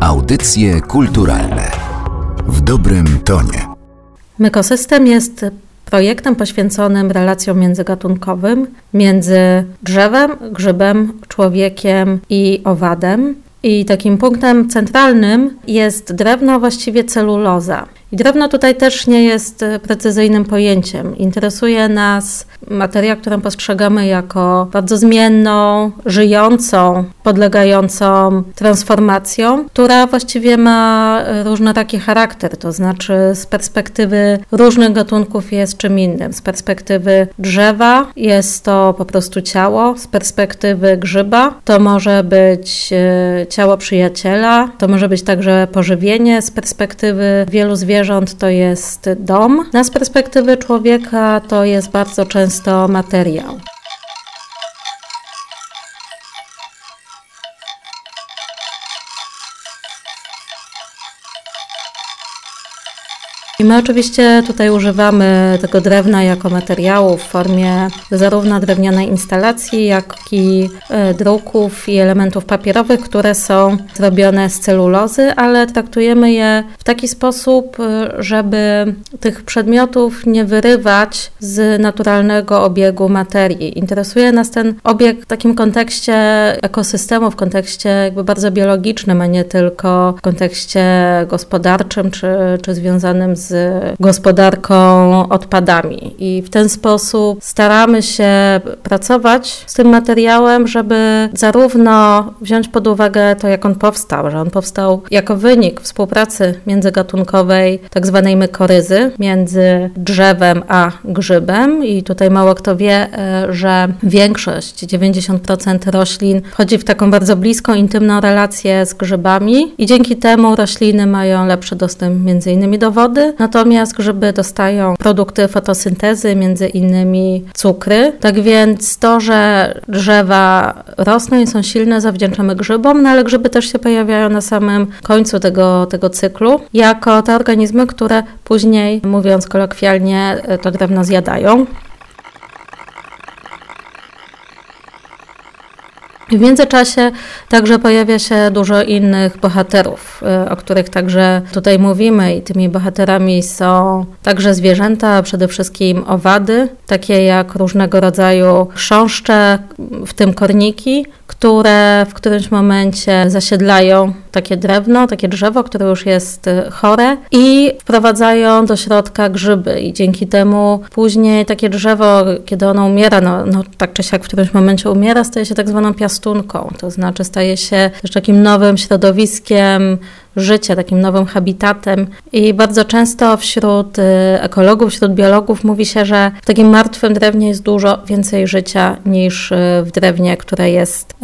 Audycje kulturalne w dobrym tonie. Mykosystem jest projektem poświęconym relacjom międzygatunkowym między drzewem, grzybem, człowiekiem i owadem. I takim punktem centralnym jest drewno, właściwie celuloza. I drewno tutaj też nie jest precyzyjnym pojęciem. Interesuje nas materia, którą postrzegamy jako bardzo zmienną, żyjącą, podlegającą transformacją, która właściwie ma różnoraki charakter, to znaczy z perspektywy różnych gatunków jest czym innym. Z perspektywy drzewa jest to po prostu ciało, z perspektywy grzyba to może być e, ciało przyjaciela, to może być także pożywienie, z perspektywy wielu zwierząt to jest dom, a z perspektywy człowieka to jest bardzo często materiał. I my oczywiście tutaj używamy tego drewna jako materiału w formie zarówno drewnianej instalacji, jak i e, druków i elementów papierowych, które są zrobione z celulozy, ale traktujemy je w taki sposób, e, żeby tych przedmiotów nie wyrywać z naturalnego obiegu materii. Interesuje nas ten obieg w takim kontekście ekosystemu, w kontekście jakby bardzo biologicznym, a nie tylko w kontekście gospodarczym czy, czy związanym z z gospodarką odpadami. I w ten sposób staramy się pracować z tym materiałem, żeby zarówno wziąć pod uwagę to, jak on powstał, że on powstał jako wynik współpracy międzygatunkowej, tak zwanej mykoryzy, między drzewem a grzybem. I tutaj mało kto wie, e, że większość, 90% roślin wchodzi w taką bardzo bliską, intymną relację z grzybami i dzięki temu rośliny mają lepszy dostęp między innymi do wody, natomiast grzyby dostają produkty fotosyntezy, między innymi cukry. Tak więc to, że drzewa rosną i są silne, zawdzięczamy grzybom, no ale grzyby też się pojawiają na samym końcu tego, tego cyklu, jako te organizmy, które później, mówiąc kolokwialnie, to drewno zjadają. W międzyczasie także pojawia się dużo innych bohaterów, y, o których także tutaj mówimy, i tymi bohaterami są także zwierzęta, przede wszystkim owady, takie jak różnego rodzaju chrząszcze, w tym korniki, które w którymś momencie zasiedlają takie drewno, takie drzewo, które już jest y, chore i wprowadzają do środka grzyby i dzięki temu później takie drzewo, kiedy ono umiera, no, no tak czy siak w którymś momencie umiera, staje się tak zwaną piastunką, to znaczy staje się też takim nowym środowiskiem życia, takim nowym habitatem. I bardzo często wśród y, ekologów, wśród biologów mówi się, że w takim martwym drewnie jest dużo więcej życia niż y, w drewnie, które jest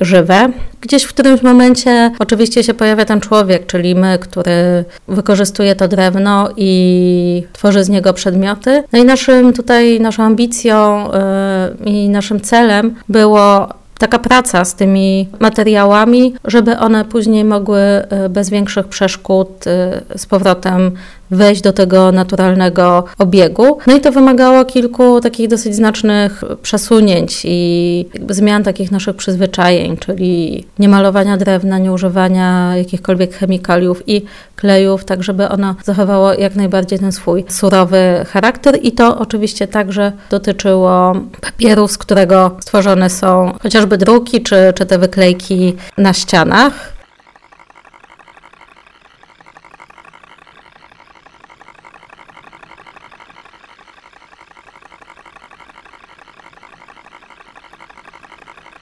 żywe. Gdzieś w którymś momencie oczywiście się pojawia ten człowiek, czyli my, który wykorzystuje to drewno i tworzy z niego przedmioty. No i naszym tutaj, naszą ambicją yy, i naszym celem było taka praca z tymi materiałami, żeby one później mogły e, bez większych przeszkód e, z powrotem wejść do tego naturalnego obiegu. No i to wymagało kilku takich dosyć znacznych przesunięć i zmian takich naszych przyzwyczajeń, czyli nie malowania drewna, nie używania jakichkolwiek chemikaliów i klejów, tak żeby ono zachowało jak najbardziej ten swój surowy charakter i to oczywiście także dotyczyło papieru, z którego stworzone są chociażby druki czy, czy te wyklejki na ścianach.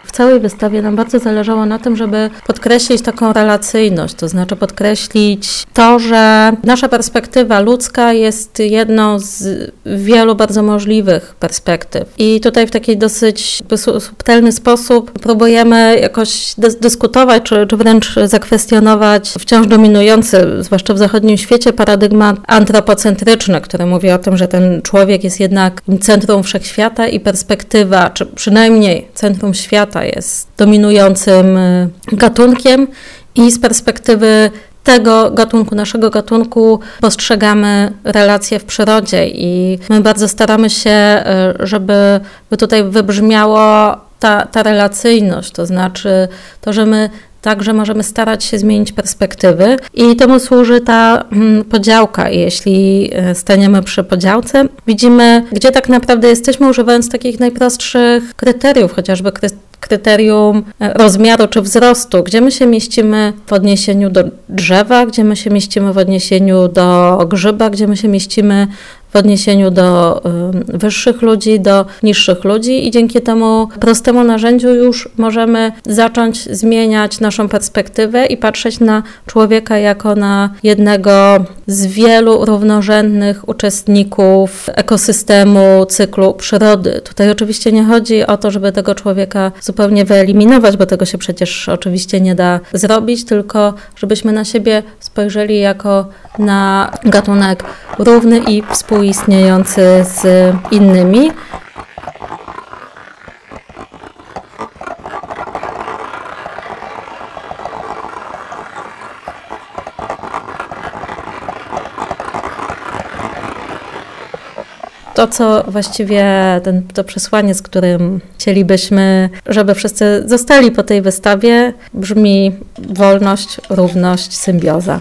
W całej wystawie nam bardzo zależało na tym, żeby podkreślić taką relacyjność, to znaczy podkreślić to, że nasza perspektywa ludzka jest jedną z wielu bardzo możliwych perspektyw. I tutaj w taki dosyć subtelny sposób próbujemy jakoś dyskutować, czy, czy wręcz zakwestionować wciąż dominujący, zwłaszcza w zachodnim świecie, paradygmat antropocentryczny, który mówi o tym, że ten człowiek jest jednak centrum wszechświata i perspektywa, czy przynajmniej centrum świata jest dominującym y, gatunkiem i z perspektywy tego gatunku, naszego gatunku postrzegamy relacje w przyrodzie i my bardzo staramy się, y, żeby by tutaj wybrzmiało ta, ta relacyjność, to znaczy to, że my także możemy starać się zmienić perspektywy i temu służy ta mm, podziałka. Jeśli e, staniemy przy podziałce, widzimy, gdzie tak naprawdę jesteśmy, używając takich najprostszych kryteriów, chociażby kryterium e, rozmiaru czy wzrostu, gdzie my się mieścimy w odniesieniu do drzewa, gdzie my się mieścimy w odniesieniu do grzyba, gdzie my się mieścimy w odniesieniu do wyższych ludzi, do niższych ludzi i dzięki temu prostemu narzędziu już możemy zacząć zmieniać naszą perspektywę i patrzeć na człowieka jako na jednego z wielu równorzędnych uczestników ekosystemu, cyklu przyrody. Tutaj oczywiście nie chodzi o to, żeby tego człowieka zupełnie wyeliminować, bo tego się przecież oczywiście nie da zrobić, tylko żebyśmy na siebie spojrzeli jako na gatunek równy i współistniejący z innymi. to, co właściwie ten, to przesłanie, z którym chcielibyśmy, żeby wszyscy zostali po tej wystawie, brzmi wolność, równość, symbioza.